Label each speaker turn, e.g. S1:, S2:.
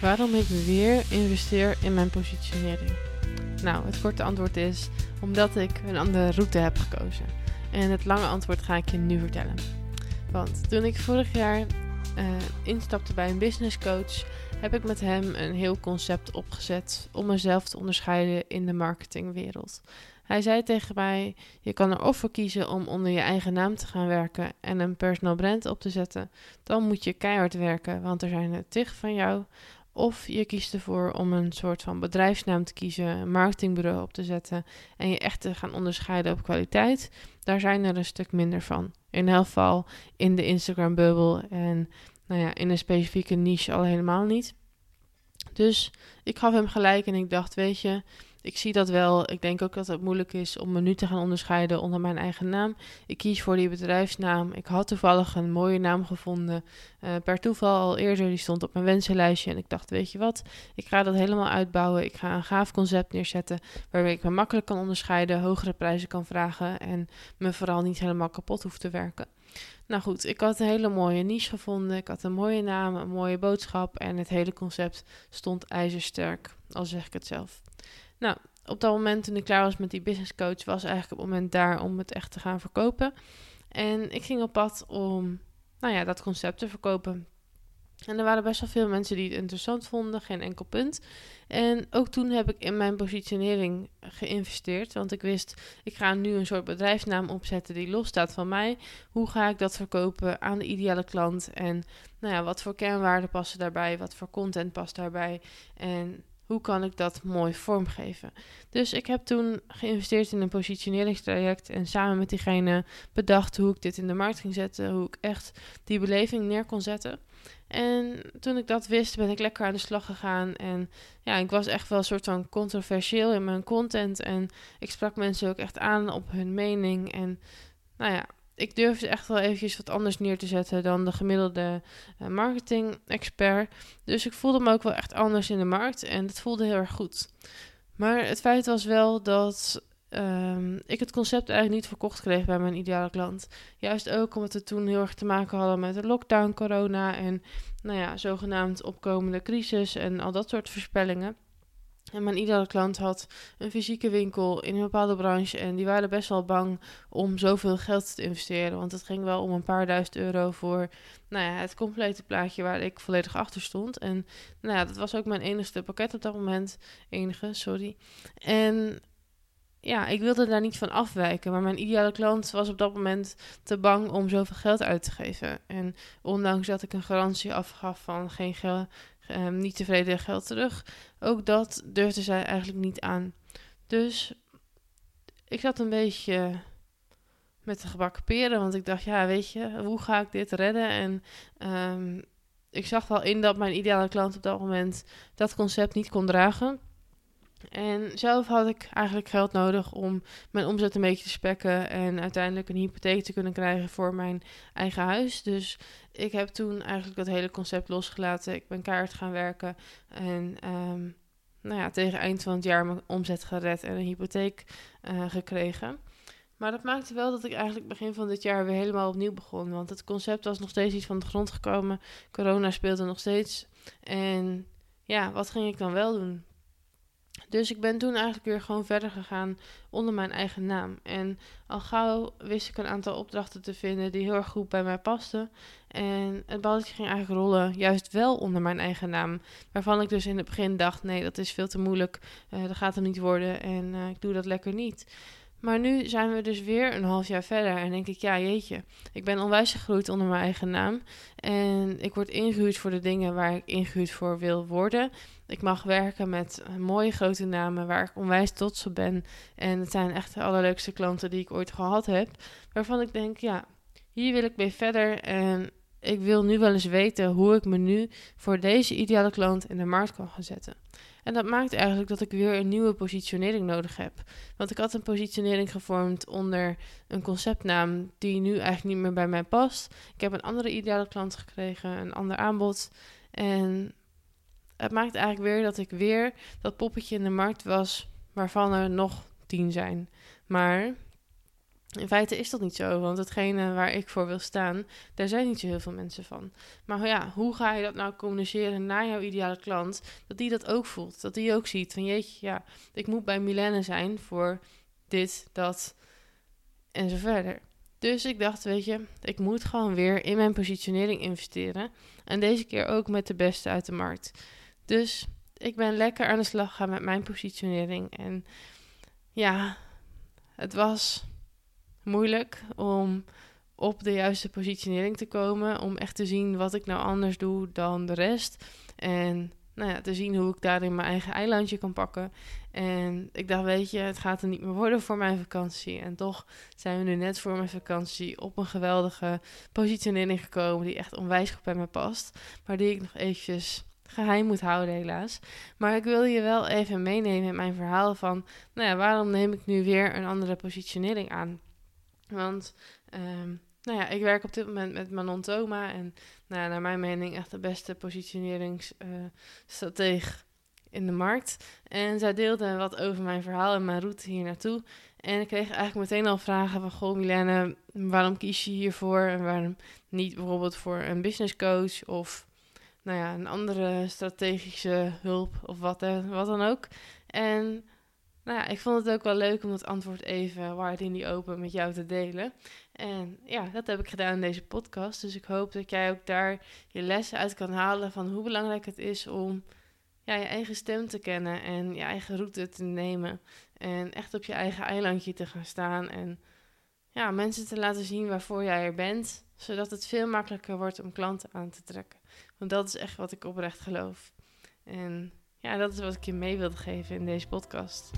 S1: Waarom ik weer investeer in mijn positionering? Nou, het korte antwoord is omdat ik een andere route heb gekozen. En het lange antwoord ga ik je nu vertellen. Want toen ik vorig jaar uh, instapte bij een business coach, heb ik met hem een heel concept opgezet om mezelf te onderscheiden in de marketingwereld. Hij zei tegen mij: Je kan er of voor kiezen om onder je eigen naam te gaan werken en een personal brand op te zetten. Dan moet je keihard werken, want er zijn er tig van jou. Of je kiest ervoor om een soort van bedrijfsnaam te kiezen, een marketingbureau op te zetten en je echt te gaan onderscheiden op kwaliteit. Daar zijn er een stuk minder van. In elk geval in de Instagram-bubbel en nou ja, in een specifieke niche al helemaal niet. Dus ik gaf hem gelijk en ik dacht, weet je, ik zie dat wel. Ik denk ook dat het moeilijk is om me nu te gaan onderscheiden onder mijn eigen naam. Ik kies voor die bedrijfsnaam. Ik had toevallig een mooie naam gevonden. Uh, per toeval al eerder. Die stond op mijn wensenlijstje. En ik dacht, weet je wat? Ik ga dat helemaal uitbouwen. Ik ga een gaaf concept neerzetten. Waarmee ik me makkelijk kan onderscheiden. Hogere prijzen kan vragen. En me vooral niet helemaal kapot hoef te werken. Nou goed, ik had een hele mooie niche gevonden. Ik had een mooie naam, een mooie boodschap. En het hele concept stond ijzersterk. Al zeg ik het zelf. Nou, op dat moment toen ik klaar was met die business coach, was eigenlijk het moment daar om het echt te gaan verkopen. En ik ging op pad om, nou ja, dat concept te verkopen. En er waren best wel veel mensen die het interessant vonden, geen enkel punt. En ook toen heb ik in mijn positionering geïnvesteerd, want ik wist, ik ga nu een soort bedrijfsnaam opzetten die losstaat van mij. Hoe ga ik dat verkopen aan de ideale klant? En nou ja, wat voor kernwaarden passen daarbij? Wat voor content past daarbij? En hoe kan ik dat mooi vormgeven? Dus ik heb toen geïnvesteerd in een positioneringstraject en samen met diegene bedacht hoe ik dit in de markt ging zetten, hoe ik echt die beleving neer kon zetten. En toen ik dat wist, ben ik lekker aan de slag gegaan. En ja, ik was echt wel een soort van controversieel in mijn content. En ik sprak mensen ook echt aan op hun mening. En nou ja, ik durfde echt wel eventjes wat anders neer te zetten dan de gemiddelde uh, marketing-expert. Dus ik voelde me ook wel echt anders in de markt en dat voelde heel erg goed. Maar het feit was wel dat um, ik het concept eigenlijk niet verkocht kreeg bij mijn ideale klant. Juist ook omdat we toen heel erg te maken hadden met de lockdown, corona en nou ja, zogenaamd opkomende crisis en al dat soort voorspellingen. En mijn ideale klant had een fysieke winkel in een bepaalde branche. En die waren best wel bang om zoveel geld te investeren. Want het ging wel om een paar duizend euro voor nou ja, het complete plaatje waar ik volledig achter stond. En nou ja, dat was ook mijn enigste pakket op dat moment. Enige, sorry. En ja, ik wilde daar niet van afwijken. Maar mijn ideale klant was op dat moment te bang om zoveel geld uit te geven. En ondanks dat ik een garantie afgaf van geen um, niet tevreden geld terug. Ook dat durfde zij eigenlijk niet aan. Dus ik zat een beetje met de gebakken peren. Want ik dacht, ja, weet je, hoe ga ik dit redden? En um, ik zag wel in dat mijn ideale klant op dat moment dat concept niet kon dragen. En zelf had ik eigenlijk geld nodig om mijn omzet een beetje te spekken en uiteindelijk een hypotheek te kunnen krijgen voor mijn eigen huis. Dus ik heb toen eigenlijk dat hele concept losgelaten. Ik ben kaart gaan werken en um, nou ja, tegen eind van het jaar mijn omzet gered en een hypotheek uh, gekregen. Maar dat maakte wel dat ik eigenlijk begin van dit jaar weer helemaal opnieuw begon. Want het concept was nog steeds iets van de grond gekomen. Corona speelde nog steeds. En ja, wat ging ik dan wel doen? Dus ik ben toen eigenlijk weer gewoon verder gegaan onder mijn eigen naam. En al gauw wist ik een aantal opdrachten te vinden die heel erg goed bij mij pasten. En het balletje ging eigenlijk rollen, juist wel onder mijn eigen naam. Waarvan ik dus in het begin dacht: nee, dat is veel te moeilijk. Uh, dat gaat er niet worden en uh, ik doe dat lekker niet. Maar nu zijn we dus weer een half jaar verder en denk ik, ja jeetje, ik ben onwijs gegroeid onder mijn eigen naam. En ik word ingehuurd voor de dingen waar ik ingehuurd voor wil worden. Ik mag werken met mooie grote namen waar ik onwijs trots op ben. En het zijn echt de allerleukste klanten die ik ooit gehad heb. Waarvan ik denk, ja, hier wil ik mee verder. En ik wil nu wel eens weten hoe ik me nu voor deze ideale klant in de markt kan gaan zetten. En dat maakt eigenlijk dat ik weer een nieuwe positionering nodig heb. Want ik had een positionering gevormd onder een conceptnaam die nu eigenlijk niet meer bij mij past. Ik heb een andere ideale klant gekregen, een ander aanbod. En het maakt eigenlijk weer dat ik weer dat poppetje in de markt was waarvan er nog tien zijn. Maar In feite is dat niet zo, want hetgene waar ik voor wil staan, daar zijn niet zo heel veel mensen van. Maar ja, hoe ga je dat nou communiceren naar jouw ideale klant, dat die dat ook voelt, dat die ook ziet van jeetje, ja, ik moet bij Milene zijn voor dit, dat en zo verder. Dus ik dacht, weet je, ik moet gewoon weer in mijn positionering investeren. En deze keer ook met de beste uit de markt. Dus ik ben lekker aan de slag gaan met mijn positionering. En ja, het was moeilijk om op de juiste positionering te komen. Om echt te zien wat ik nou anders doe dan de rest. En nou ja, te zien hoe ik daarin mijn eigen eilandje kan pakken. En ik dacht, weet je, het gaat er niet meer worden voor mijn vakantie. En toch zijn we nu net voor mijn vakantie op een geweldige positionering gekomen. Die echt onwijs goed bij me past. Maar die ik nog eventjes geheim moet houden, helaas. Maar ik wil je wel even meenemen in mijn verhaal van, nou ja, waarom neem ik nu weer een andere positionering aan? Want, um, nou ja, ik werk op dit moment met Manon Thoma en, nou ja, naar mijn mening echt de beste positioneringsstratege in de markt. En zij deelde wat over mijn verhaal en mijn route hier naartoe. En ik kreeg eigenlijk meteen al vragen van... Goh, Milene, waarom kies je hiervoor? En waarom niet bijvoorbeeld voor een business coach... of nou ja, een andere strategische hulp of wat, wat dan ook. En nou ja, ik vond het ook wel leuk om het antwoord even waar in die open met jou te delen. En ja, dat heb ik gedaan in deze podcast. Dus ik hoop dat jij ook daar je lessen uit kan halen van hoe belangrijk het is om ja, je eigen stem te kennen en je eigen route te nemen. En echt op je eigen eilandje te gaan staan en ja, mensen te laten zien waarvoor jij er bent, zodat het veel makkelijker wordt om klanten aan te trekken. Want dat is echt wat ik oprecht geloof. En ja, dat is wat ik je mee wilde geven in deze podcast.